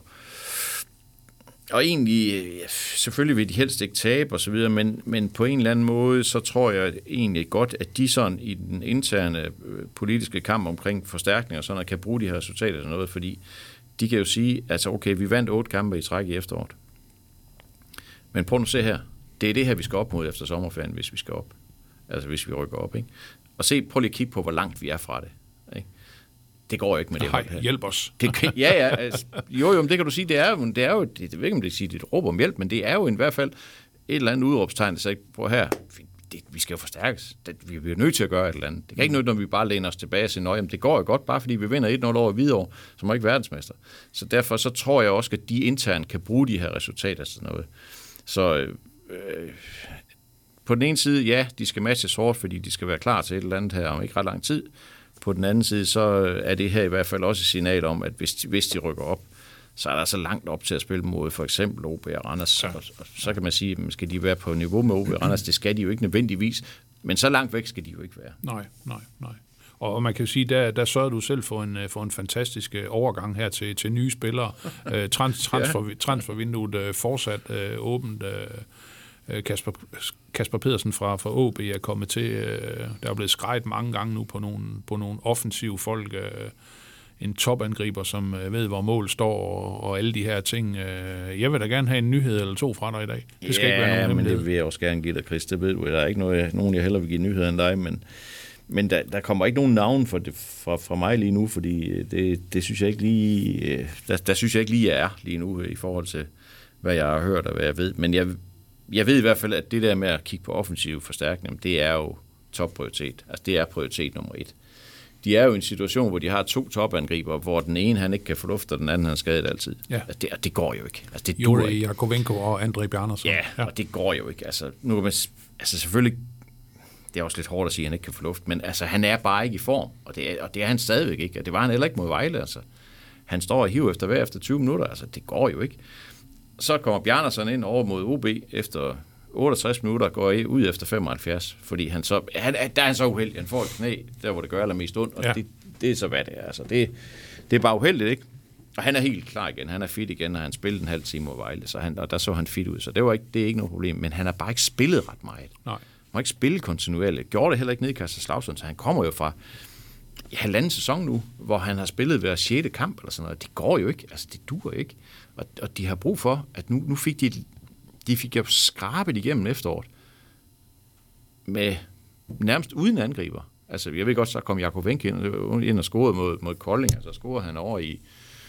[SPEAKER 2] og egentlig, øh, selvfølgelig vil de helst ikke tabe og så videre, men, men på en eller anden måde, så tror jeg egentlig godt, at de sådan i den interne øh, politiske kamp omkring forstærkninger og sådan noget, kan bruge de her resultater til noget, fordi de kan jo sige, altså okay, vi vandt otte kampe i træk i efteråret. Men prøv nu at se her. Det er det her, vi skal op mod efter sommerferien, hvis vi skal op. Altså hvis vi rykker op, ikke? Og se, prøv lige at kigge på, hvor langt vi er fra det. Det går ikke med det.
[SPEAKER 1] Nej, hjælp os.
[SPEAKER 2] Det, kan, ja, ja. Altså, jo, jo, men det kan du sige, det er jo, det er jo det, jeg ved ikke, om det siger, det er et råb om hjælp, men det er jo i hvert fald et eller andet udråbstegn, der siger, på her, det, vi skal jo forstærkes. Det, vi bliver nødt til at gøre et eller andet. Det kan ikke noget, når vi bare læner os tilbage og siger, at det går jo godt, bare fordi vi vinder 1-0 over Hvidovre, som er ikke verdensmester. Så derfor så tror jeg også, at de internt kan bruge de her resultater til noget. Så øh, på den ene side, ja, de skal matches hårdt, fordi de skal være klar til et eller andet her om ikke ret lang tid. På den anden side, så er det her i hvert fald også et signal om, at hvis de, hvis de rykker op, så er der så langt op til at spille mod for eksempel OB og Randers. Ja. Og, og så kan man sige, at skal de være på niveau med OB og Randers? Det skal de jo ikke nødvendigvis, men så langt væk skal de jo ikke være.
[SPEAKER 1] Nej, nej, nej. Og man kan jo sige, der, der sørger du selv for en, for en fantastisk øh, overgang her til, til nye spillere. Øh, trans, transfer. Transfervinduet øh, fortsat øh, åbent. Øh, Øh, Kasper, Kasper Pedersen fra, fra AB er kommet til. Øh, der er blevet skrejet mange gange nu på nogle, på nogle offensive folk. Øh, en topangriber, som ved, hvor mål står, og, og alle de her ting. Jeg vil da gerne have en nyhed eller to fra dig i dag.
[SPEAKER 2] Det skal ja, ikke være nogen men det vil jeg også gerne give dig, Chris. Det ved du. Der er ikke noget, nogen, jeg heller vil give nyheder end dig, men, men der, der kommer ikke nogen navn for det, fra, fra mig lige nu, fordi det, det synes jeg ikke lige, der, der synes jeg ikke lige, jeg er lige nu i forhold til, hvad jeg har hørt og hvad jeg ved. Men jeg jeg ved i hvert fald, at det der med at kigge på offensiv forstærkning, det er jo topprioritet. Altså det er prioritet nummer et. de er jo i en situation, hvor de har to topangriber, hvor den ene han ikke kan få luft, og den anden han er skadet altid.
[SPEAKER 1] Ja.
[SPEAKER 2] Altså, det, det går jo ikke. Altså, det
[SPEAKER 1] Jure
[SPEAKER 2] ikke.
[SPEAKER 1] Jakovenko og André Bjarnason.
[SPEAKER 2] Ja, ja, og det går jo ikke. Altså, nu kan man, altså selvfølgelig, det er også lidt hårdt at sige, at han ikke kan få luft, men altså, han er bare ikke i form, og det er, og det er han stadigvæk ikke, og det var han heller ikke mod Vejle, altså. Han står og hiver efter hver efter 20 minutter, altså det går jo ikke. Så kommer Bjarnason ind over mod OB efter 68 minutter, går i- ud efter 75, fordi han så, han, der er han så uheldig, han får et knæ, der hvor det gør allermest ondt, og
[SPEAKER 1] Ja.
[SPEAKER 2] det, det er så hvad det er, altså det, det er bare uheldigt, ikke? Og han er helt klar igen. Han er fit igen, og han spillede en halv time mod Vejle, så han, og der så han fit ud. Så det, var ikke, det er ikke noget problem. Men han har bare ikke spillet ret meget.
[SPEAKER 1] Nej.
[SPEAKER 2] Han har ikke spillet kontinuerligt. Gjorde det heller ikke ned i Kaiserslautern, så han kommer jo fra halvanden sæson nu, hvor han har spillet hver 6. kamp eller sådan noget. Det går jo ikke. Altså, det dur ikke. Og, og de har brug for, at nu, nu fik de, de fik jo skrabet igennem efteråret med nærmest uden angriber. Altså, jeg ved godt, så kom Jakob Wenck ind, ind og scorede mod, mod Kolding, altså scorede han over i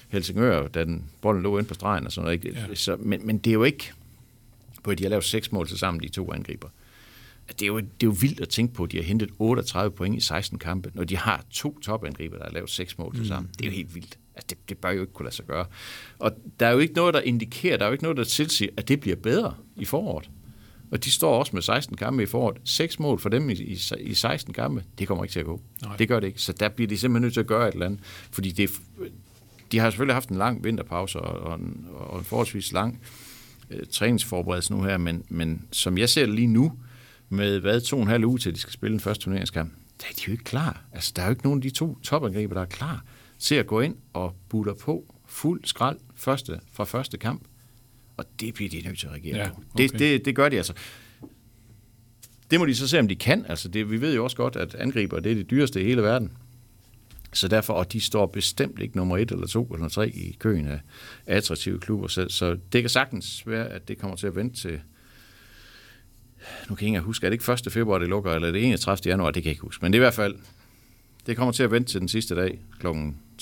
[SPEAKER 2] Helsingør, da den bolden lå ind på stregen og sådan noget. Ikke?
[SPEAKER 1] Ja.
[SPEAKER 2] Så, men, men det er jo ikke, på at de har lavet seks mål til sammen, de to angriber. Det er, jo, det er jo vildt at tænke på, at de har hentet 38 point i 16 kampe, når de har to topangriber, der har lavet seks mål til sammen. Det er jo helt vildt. Altså, det, det bør jo ikke kunne lade sig gøre. Og der er jo ikke noget, der indikerer, der er jo ikke noget, der tilsiger, at det bliver bedre i foråret. Og de står også med 16 kampe i foråret. Seks mål for dem i, i, i 16 kampe, det kommer ikke til at gå.
[SPEAKER 1] Nej.
[SPEAKER 2] Det gør det ikke. Så der bliver de simpelthen nødt til at gøre et eller andet. Fordi det, de har selvfølgelig haft en lang vinterpause og, og, en, og en forholdsvis lang øh, træningsforberedelse nu her, men, men som jeg ser det lige nu, med hvad, to og en halv uge til, de skal spille den første turneringskamp, der er de jo ikke klar. Altså, der er jo ikke nogen af de to topangriber, der er klar til at gå ind og butter på fuld skrald første, fra første kamp. Og det bliver de nødt til at reagere
[SPEAKER 1] Ja,
[SPEAKER 2] på. Det,
[SPEAKER 1] okay.
[SPEAKER 2] det, det gør de altså. Det må de så se, om de kan. Altså, det, vi ved jo også godt, at angriber det er det dyreste i hele verden. Så derfor, og de står bestemt ikke nummer et eller to eller tre i køen af attraktive klubber. Så, så det kan sagtens være, at det kommer til at vente til, nu kan jeg ikke huske, er det ikke 1. februar, det lukker, eller er det 31. januar, det kan jeg ikke huske. Men det er i hvert fald, det kommer til at vente til den sidste dag, kl. 23.58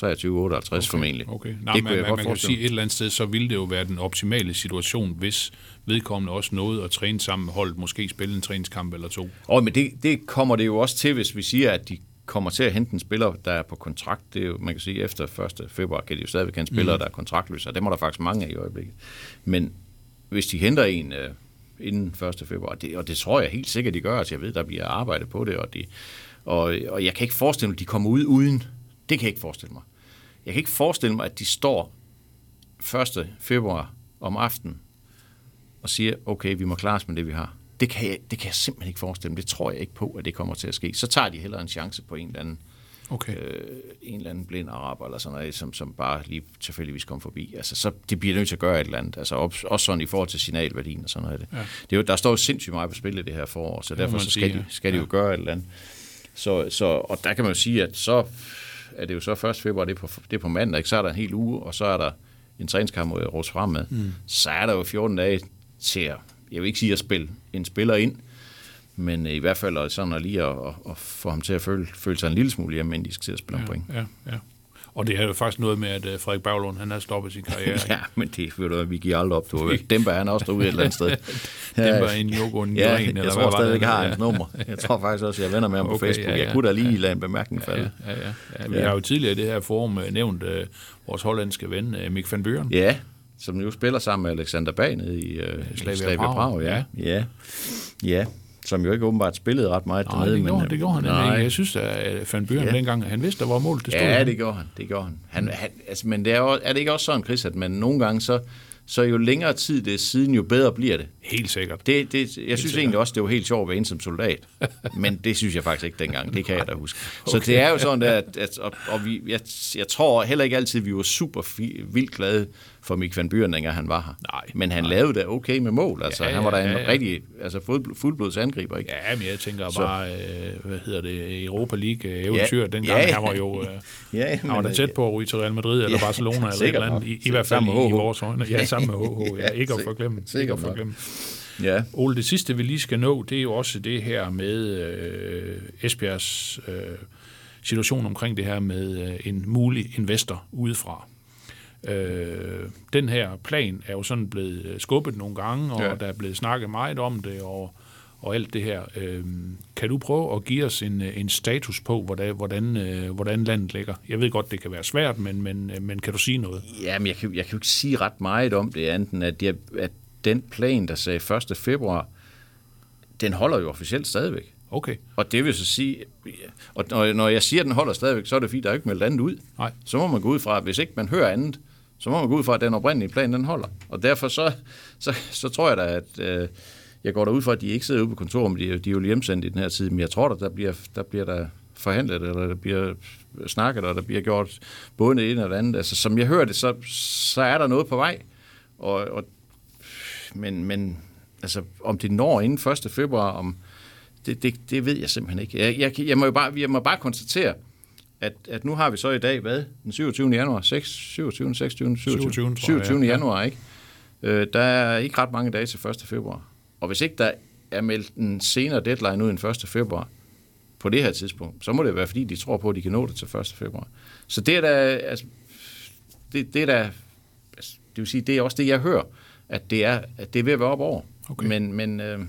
[SPEAKER 2] okay. formentlig.
[SPEAKER 1] Okay. Nej,
[SPEAKER 2] det
[SPEAKER 1] man,
[SPEAKER 2] godt
[SPEAKER 1] man kan jo sige, et eller andet sted, så ville det jo være den optimale situation, hvis vedkommende også nåede at træne sammen med holdet, måske spille en træningskamp eller to.
[SPEAKER 2] Og men det, det kommer det jo også til, hvis vi siger, at de kommer til at hente en spiller, der er på kontrakt. Det er jo, man kan sige, efter 1. februar kan de jo stadigvæk hente spillere, mm. der er kontraktløse, og dem er der faktisk mange af i øjeblikket. Men hvis de henter en øh, inden 1. februar, det, og det tror jeg helt sikkert, de gør, altså jeg ved, der bliver arbejdet på det, og, de, og, og jeg kan ikke forestille mig, at de kommer ud uden. Det kan jeg ikke forestille mig. Jeg kan ikke forestille mig, at de står 1. februar om aftenen og siger, okay, vi må klare os med det, vi har. Det kan, jeg, det kan jeg simpelthen ikke forestille mig. Det tror jeg ikke på, at det kommer til at ske. Så tager de hellere en chance på en eller anden,
[SPEAKER 1] Okay.
[SPEAKER 2] øh, en eller anden blind araber, eller sådan noget, som, som bare lige tilfældigvis kom forbi. Altså, så det bliver nødt til at gøre et eller andet. Altså, op, også sådan i forhold til signalværdien og sådan noget. Det.
[SPEAKER 1] Ja.
[SPEAKER 2] Det er jo, der står jo sindssygt meget på spil i det her forår, så derfor så skal, de, skal de jo
[SPEAKER 1] Ja.
[SPEAKER 2] gøre et eller andet. Så, så, og der kan man jo sige, at så er det jo så 1. februar, det er på, det er på mandag, ikke? så er der en hel uge, og så er der en træningskamp mod Ros fremad. Mm. Så er der jo 14 dage til at, jeg vil ikke sige at spille en spiller ind, men i hvert fald sådan at lige at, at, at få ham til at føle, føle sig en lille smule hjemme, inden de skal til at spille om
[SPEAKER 1] Ja,
[SPEAKER 2] point.
[SPEAKER 1] ja, ja. Og det er jo faktisk noget med, at øh, Frederik Baglund, han har stoppet sin karriere.
[SPEAKER 2] Ja, men det ved du, vi giver aldrig op. Du dæmper han også derude et eller andet sted.
[SPEAKER 1] Dæmper en Joko en
[SPEAKER 2] Ja, jeg
[SPEAKER 1] eller
[SPEAKER 2] tror
[SPEAKER 1] hvad var
[SPEAKER 2] stadigvæk,
[SPEAKER 1] det?
[SPEAKER 2] jeg har
[SPEAKER 1] Ja.
[SPEAKER 2] hans nummer. Jeg tror faktisk også, jeg venner med ham på
[SPEAKER 1] Okay,
[SPEAKER 2] Facebook.
[SPEAKER 1] ja, ja.
[SPEAKER 2] Jeg kunne da lige lade en bemærkning falde.
[SPEAKER 1] Ja, ja, ja. Vi
[SPEAKER 2] Ja.
[SPEAKER 1] har jo tidligere i det her forum øh, nævnt øh, vores hollandske ven, øh, Mick van Buren.
[SPEAKER 2] Ja, som jo spiller sammen med Alexander Bag nede i, øh,
[SPEAKER 1] Slavia Prag,
[SPEAKER 2] Prag. Ja. ja. ja. Som jo ikke åbenbart spillede ret meget
[SPEAKER 1] Nej,
[SPEAKER 2] dernede.
[SPEAKER 1] det gjorde,
[SPEAKER 2] men,
[SPEAKER 1] det gjorde han.
[SPEAKER 2] nej.
[SPEAKER 1] Jeg synes, at øh, Van Buren
[SPEAKER 2] Ja.
[SPEAKER 1] dengang, han vidste, der var mål. Det stod
[SPEAKER 2] Ja, det gjorde han. Det gjorde han. han, han altså, men det er, jo, er det ikke også sådan, Chris, at man nogle gange så, så jo længere tid det er siden, jo bedre bliver det.
[SPEAKER 1] Helt sikkert.
[SPEAKER 2] Det, det, jeg synes
[SPEAKER 1] sikkert.
[SPEAKER 2] egentlig også, det var helt sjovt at være inde som soldat. Men det synes jeg faktisk ikke dengang. Det kan jeg da huske. Så det er jo sådan, at, at og, og vi, jeg, jeg tror heller ikke altid, vi var super fi, vildt glade for Mick van Buren, dengang han var her.
[SPEAKER 1] Nej,
[SPEAKER 2] Men han lavede det okay med mål. Altså,
[SPEAKER 1] Ja,
[SPEAKER 2] han var da en
[SPEAKER 1] ja, ja.
[SPEAKER 2] rigtig altså, fuld, fuldblods angriber. Ikke?
[SPEAKER 1] Ja, men jeg tænker
[SPEAKER 2] Så-
[SPEAKER 1] bare, øh, hvad hedder det, Europa League øh, eventyr,
[SPEAKER 2] Ja.
[SPEAKER 1] dengang
[SPEAKER 2] Ja,
[SPEAKER 1] han var jo... Øh,
[SPEAKER 2] Ja,
[SPEAKER 1] han var da
[SPEAKER 2] men,
[SPEAKER 1] tæt på at ryge til Real Madrid eller
[SPEAKER 2] Ja,
[SPEAKER 1] Barcelona eller et eller andet, i, i hvert fald i, i vores øjne. Ja, sammen med HH, ja, ikke at forglemme. Ikke at forglemme.
[SPEAKER 2] Ja.
[SPEAKER 1] Ole, det sidste, vi lige skal nå, det er jo også det her med øh, Esbjergs øh, situation omkring det her med øh, en mulig investor udefra. Øh, den her plan er jo sådan blevet øh, skubbet nogle gange, og
[SPEAKER 2] Ja.
[SPEAKER 1] der er blevet snakket meget om det, og, og alt det her. Øh, kan du prøve at give os en, en status på, hvordan, hvordan, øh, hvordan landet ligger? Jeg ved godt, det kan være svært, men, men, øh, men kan du sige noget?
[SPEAKER 2] Jamen, jeg kan, jeg kan jo ikke sige ret meget om det, anden at, jeg, at den plan, der sagde 1. februar, den holder jo officielt stadigvæk.
[SPEAKER 1] Okay.
[SPEAKER 2] Og det vil så sige, og når, når jeg siger, at den holder stadigvæk, så er det fordi, der er ikke meldt andet ud.
[SPEAKER 1] Nej.
[SPEAKER 2] Så må man gå ud fra, at hvis ikke man hører andet, så må man gå ud fra, at den oprindelige plan, den holder. Og derfor så, så, så tror jeg da, at øh, jeg går derud fra, at de ikke sidder ude på kontoret, men de, de er jo hjemsendt i den her tid. Men jeg tror, da, der bliver, der bliver der forhandlet, eller der bliver snakket, og der bliver gjort både det ene og det andet. Altså, som jeg hører det, så, så er der noget på vej. Og, og, men, men altså, om det når inden 1. februar, om, det, det, det ved jeg simpelthen ikke. Jeg, jeg, jeg, må jo bare, jeg må bare konstatere, at, at nu har vi så i dag, hvad? Den 27. januar? 6, 27. 26. 27.
[SPEAKER 1] 27. tror jeg,
[SPEAKER 2] 27.
[SPEAKER 1] ja.
[SPEAKER 2] januar, ikke? Øh, der er ikke ret mange dage til 1. februar. Og hvis ikke der er meldt en senere deadline ud end 1. februar, på det her tidspunkt, så må det være, fordi de tror på, at de kan nå det til 1. februar. Så det er da, altså, det, det er da, altså, det vil sige, det er også det, jeg hører, at det er, at det er ved at være op over.
[SPEAKER 1] Okay.
[SPEAKER 2] Men, men øh,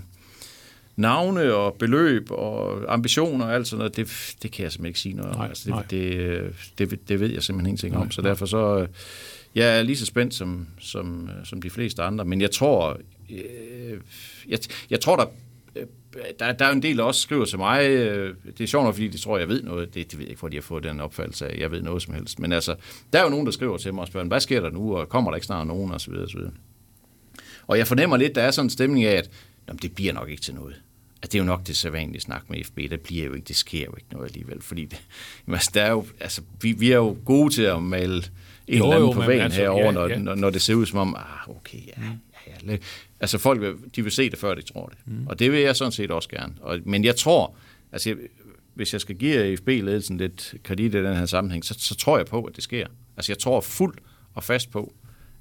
[SPEAKER 2] navne og beløb og ambitioner og alt sådan noget, det, det kan jeg simpelthen ikke sige noget om.
[SPEAKER 1] Nej,
[SPEAKER 2] altså, det,
[SPEAKER 1] nej.
[SPEAKER 2] det, det, det ved jeg simpelthen ingenting
[SPEAKER 1] Nej,
[SPEAKER 2] om. Så
[SPEAKER 1] nej.
[SPEAKER 2] derfor så, øh, jeg er lige så spændt som, som, øh, som de fleste andre. Men jeg tror, øh, jeg, jeg tror der, der, der er en del, der også skriver til mig, øh, det er sjovt nok, fordi de tror, jeg ved noget. Det, det ved jeg ikke, hvor de har fået den opfattelse af, jeg ved noget som helst. Men altså, der er jo nogen, der skriver til mig og spørger, hvad sker der nu, og kommer der ikke snart nogen, og så videre, og så videre. Og jeg fornemmer lidt, der er sådan en stemning af, at jamen, det bliver nok ikke til noget. At det er jo nok det sædvanlige snak med FB. Det bliver jo ikke, det sker jo ikke noget alligevel. Fordi det, altså, der er jo, altså, vi, vi er jo gode til at male en
[SPEAKER 1] Jo,
[SPEAKER 2] eller anden
[SPEAKER 1] jo,
[SPEAKER 2] på væggen
[SPEAKER 1] altså,
[SPEAKER 2] herovre,
[SPEAKER 1] ja,
[SPEAKER 2] når,
[SPEAKER 1] ja.
[SPEAKER 2] Når, når det ser ud som om, ah, okay, ja, ja, ja. lad- Altså folk, vil, de vil se det, før de tror det. Mm. Og det vil jeg sådan set også gerne. Og, men jeg tror, altså hvis jeg skal give FB-ledelsen lidt kredit i den her sammenhæng, så, så tror jeg på, at det sker. Altså jeg tror fuldt og fast på,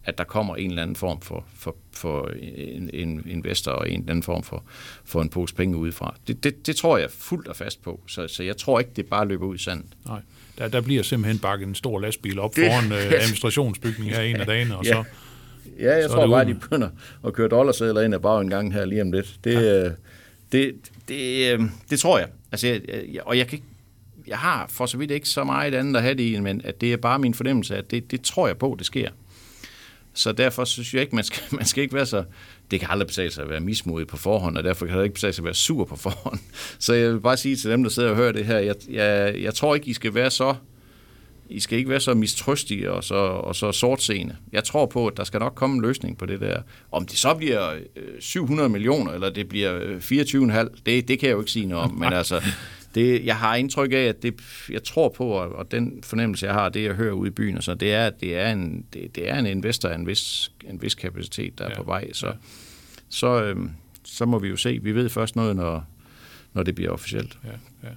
[SPEAKER 2] at der kommer en eller anden form for, for, for en, en investor og en eller anden form for, for en pose penge udefra. Det, det, det tror jeg fuldt og fast på. Så, så jeg tror ikke, det bare løber ud i sandet.
[SPEAKER 1] Nej. Der, der bliver simpelthen bakket en stor lastbil op
[SPEAKER 2] Det-
[SPEAKER 1] foran øh, administrationsbygningen her en af dagene, og
[SPEAKER 2] Ja.
[SPEAKER 1] så...
[SPEAKER 2] Ja, jeg
[SPEAKER 1] Så
[SPEAKER 2] tror
[SPEAKER 1] det
[SPEAKER 2] bare,
[SPEAKER 1] ud.
[SPEAKER 2] de begynder at køre dollarsedler ind ad bare en gang her lige om lidt. Det, ja. det, det, øh, det tror jeg. Altså, jeg, jeg, og jeg kan ikke, jeg har for så vidt ikke så meget andet at have det i, men at det er bare min fornemmelse, at det, det tror jeg på, det sker. Så derfor synes jeg ikke, man skal, man skal ikke være så... Det kan aldrig betale sig at være mismodig på forhånd, og derfor kan det ikke betale sig at være sur på forhånd. Så jeg vil bare sige til dem, der sidder og hører det her, jeg, jeg, jeg tror ikke, I skal være så... I skal ikke være så mistrøstige og så, og så sortseende. Jeg tror på, at der skal nok komme en løsning på det der. Om det så bliver øh, 700 millioner, eller det bliver øh, 24,5, det, det kan jeg jo ikke sige noget om. Men altså, det, jeg har indtryk af, at det, jeg tror på, og, og den fornemmelse, jeg har, det jeg hører ude i byen, og så, det er, at det er en, det, det er en investor af en vis, en vis kapacitet, der er
[SPEAKER 1] Ja,
[SPEAKER 2] på vej. Så,
[SPEAKER 1] ja.
[SPEAKER 2] så, øhm, så må vi jo se. Vi ved først noget, når, når det bliver officielt.
[SPEAKER 1] Ja, ja.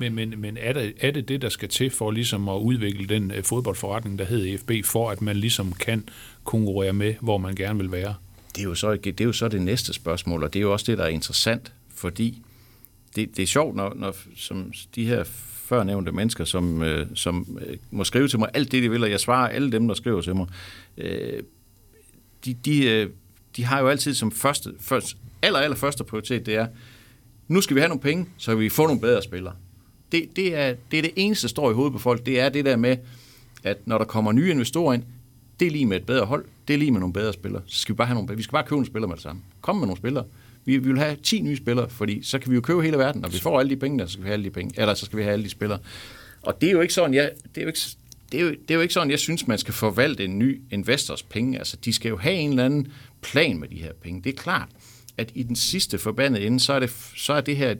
[SPEAKER 1] Men, men, men er, det, er det det, der skal til for ligesom at udvikle den øh, fodboldforretning, der hedder FB, for at man ligesom kan konkurrere med, hvor man gerne vil være?
[SPEAKER 2] det er, jo så, det er jo så det næste spørgsmål, og det er jo også det, der er interessant, fordi det, det er sjovt, når, når som de her førnævnte mennesker, som, øh, som øh, må skrive til mig alt det, de vil, og jeg svarer alle dem, der skriver til mig, øh, de, de, øh, de har jo altid som første, først, aller, aller første prioritet, det er, nu skal vi have nogle penge, så vi får nogle bedre spillere. Det, det, er, det er det eneste, der står i hovedet på folk, det er det der med, at når der kommer nye investorer ind, det er lige med et bedre hold, det er lige med nogle bedre spillere. Så skal vi bare have nogle, vi skal bare købe nogle spillere med det samme. Kom med nogle spillere. Vi, vi vil have 10 nye spillere, fordi så kan vi jo købe hele verden, og vi får alle de penge, der så skal vi have alle de penge, eller så skal vi have alle de spillere. Og det er jo ikke sådan, jeg, det er jo ikke, det er, jo, det er jo ikke sådan, jeg synes, man skal forvalte en ny investors penge. Altså, de skal jo have en eller anden plan med de her penge. Det er klart, at i den sidste forbandede ende, så er det, så er det her et,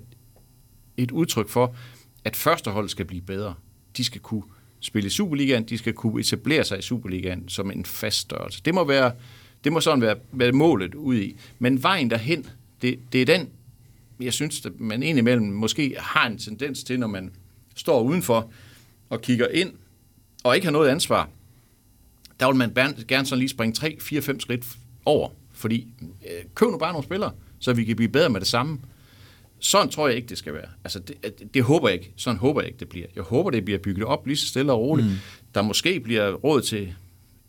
[SPEAKER 2] et udtryk for, at førsteholdet skal blive bedre. De skal kunne spille i Superligaen, de skal kunne etablere sig i Superligaen som en fast størrelse. Det må, være, det må sådan være, være målet ud i. Men vejen derhen, det, det er den, jeg synes, at man indimellem måske har en tendens til, når man står udenfor og kigger ind og ikke har noget ansvar, der vil man gerne sådan lige springe 3, 4, 5 skridt over. Fordi øh, køb nu bare nogle spillere, så vi kan blive bedre med det samme. Sådan tror jeg ikke, det skal være. Altså, det, det, det håber jeg ikke. Sådan håber jeg ikke, det bliver. Jeg håber, det bliver bygget op lige så stille og roligt. Mm. Der måske bliver råd til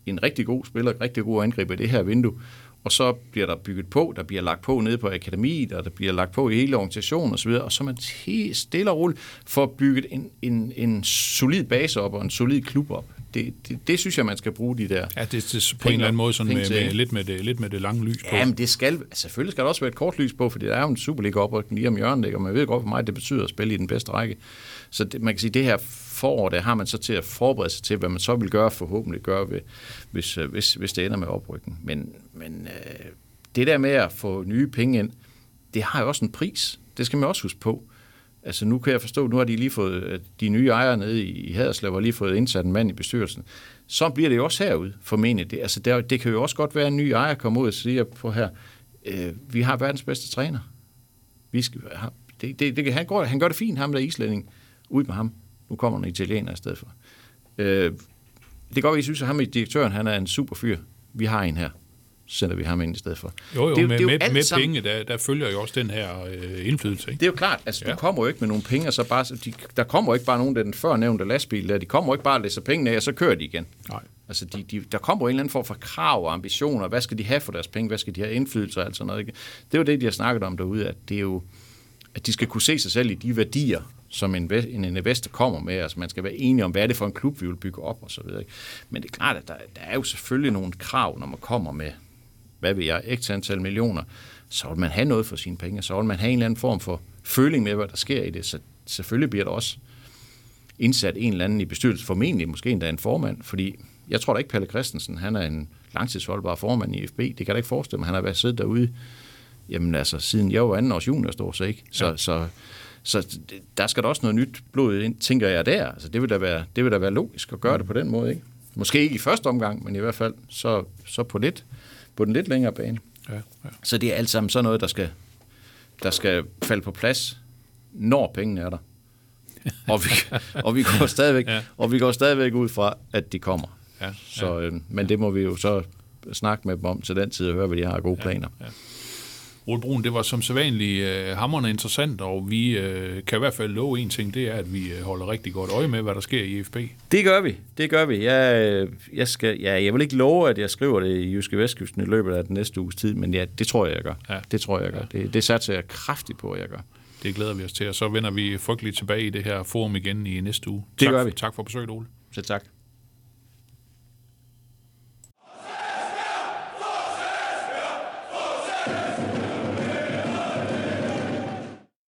[SPEAKER 2] en rigtig god spiller, en rigtig god angriber i det her vindue. Og så bliver der bygget på, der bliver lagt på nede på akademiet, og der bliver lagt på i hele organisationen osv., og så man helt stille og roligt for bygget en, en, en solid base op og en solid klub op. Det, det, det synes jeg, man skal bruge de der...
[SPEAKER 1] Ja, det, det på en eller anden måde sådan med, med, lidt, med det, lidt med det lange lys på.
[SPEAKER 2] Jamen, det skal, selvfølgelig skal der også være et kort lys på, fordi der er jo en Superliga-oprykning lige om hjørnet, ikke? og man ved godt, hvor meget det betyder at spille i den bedste række. Så det, man kan sige, det her forår, der har man så til at forberede sig til, hvad man så vil gøre, forhåbentlig gøre, ved, hvis, øh, hvis, hvis det ender med oprykning. Men, men øh, det der med at få nye penge ind, det har jo også en pris. Det skal man også huske på. Altså nu kan jeg forstå, nu har de lige fået, øh, de nye ejere nede i Haderslev har lige fået indsat en mand i bestyrelsen. Så bliver det jo også herude, formentlig. Det, altså der, det kan jo også godt være, at en ny ejer kommer ud og siger på her, øh, vi har verdens bedste træner. Vi skal, det, det, det, han, går, han gør det fint, ham der islænding. Ud med ham. Nu kommer en italiener i stedet for. Øh, det går, at I synes, at ham i direktøren, han er en super fyr. Vi har en her så sender vi ham ind i stedet for.
[SPEAKER 1] Jo, jo, det, med, det med, med sammen... penge, der, der følger jo også den her øh, indflydelse. Ikke?
[SPEAKER 2] Det er jo klart, altså ja. du kommer jo ikke med nogle penge, og så bare, de, der kommer jo ikke bare nogen, der den før nævnte lastbil, der, de kommer jo ikke bare og læser pengene af, og så kører de igen.
[SPEAKER 1] Nej.
[SPEAKER 2] Altså, de, de, der kommer jo en eller anden form for krav og ambitioner. Hvad skal de have for deres penge? Hvad skal de have indflydelse og alt sådan noget? Ikke? Det er jo det, de har snakket om derude, at det er jo, at de skal kunne se sig selv i de værdier, som en, en investor kommer med. Altså man skal være enige om, hvad er det for en klub, vi vil bygge op og så videre. Men det er klart, at der, der er jo selvfølgelig nogle krav, når man kommer med, hvad vil jeg, x antal millioner, så vil man have noget for sine penge, så vil man have en eller anden form for føling med, hvad der sker i det. Så selvfølgelig bliver der også indsat en eller anden i bestyrelsen, formentlig måske endda en formand, fordi jeg tror da ikke, Palle Christensen, han er en langtidsholdbar formand i FB. Det kan jeg da ikke forestille mig. Han har været siddet derude, jamen altså, siden jeg var anden års junior, står så ikke. Så, ja. så, så der skal der også noget nyt blod ind, tænker jeg der. Altså, det, vil da være, det vil da være logisk at gøre det på den måde. Ikke? Måske ikke i første omgang, men i hvert fald så, så på, lidt, på den lidt længere bane.
[SPEAKER 1] Ja, ja.
[SPEAKER 2] Så det er alt sammen sådan noget, der skal, der skal falde på plads, når pengene er der. og, vi, og, vi går stadigvæk, ja. og vi går stadigvæk ud fra, at de kommer.
[SPEAKER 1] Ja, ja.
[SPEAKER 2] Så, øh, men det må vi jo så snakke med dem om til den tid og høre, hvad de har gode planer. Ja, ja.
[SPEAKER 1] Ole Brun, det var som sædvanligt øh, hammerende interessant, og vi øh, kan i hvert fald love en ting, det er, at vi øh, holder rigtig godt øje med, hvad der sker i FB.
[SPEAKER 2] Det gør vi, det gør vi. Jeg, øh, jeg, skal, ja, jeg vil ikke love, at jeg skriver det i Jyske Vestkysten i løbet af den næste uges tid, men ja, det tror jeg, jeg gør. Ja. Det tror jeg, jeg gør. Det, det satser jeg kraftigt på, at jeg gør.
[SPEAKER 1] Det glæder vi os til, og så vender vi frygteligt tilbage i det her forum igen i næste uge.
[SPEAKER 2] Det
[SPEAKER 1] tak,
[SPEAKER 2] gør vi.
[SPEAKER 1] Tak for besøget, Ole.
[SPEAKER 2] Så tak.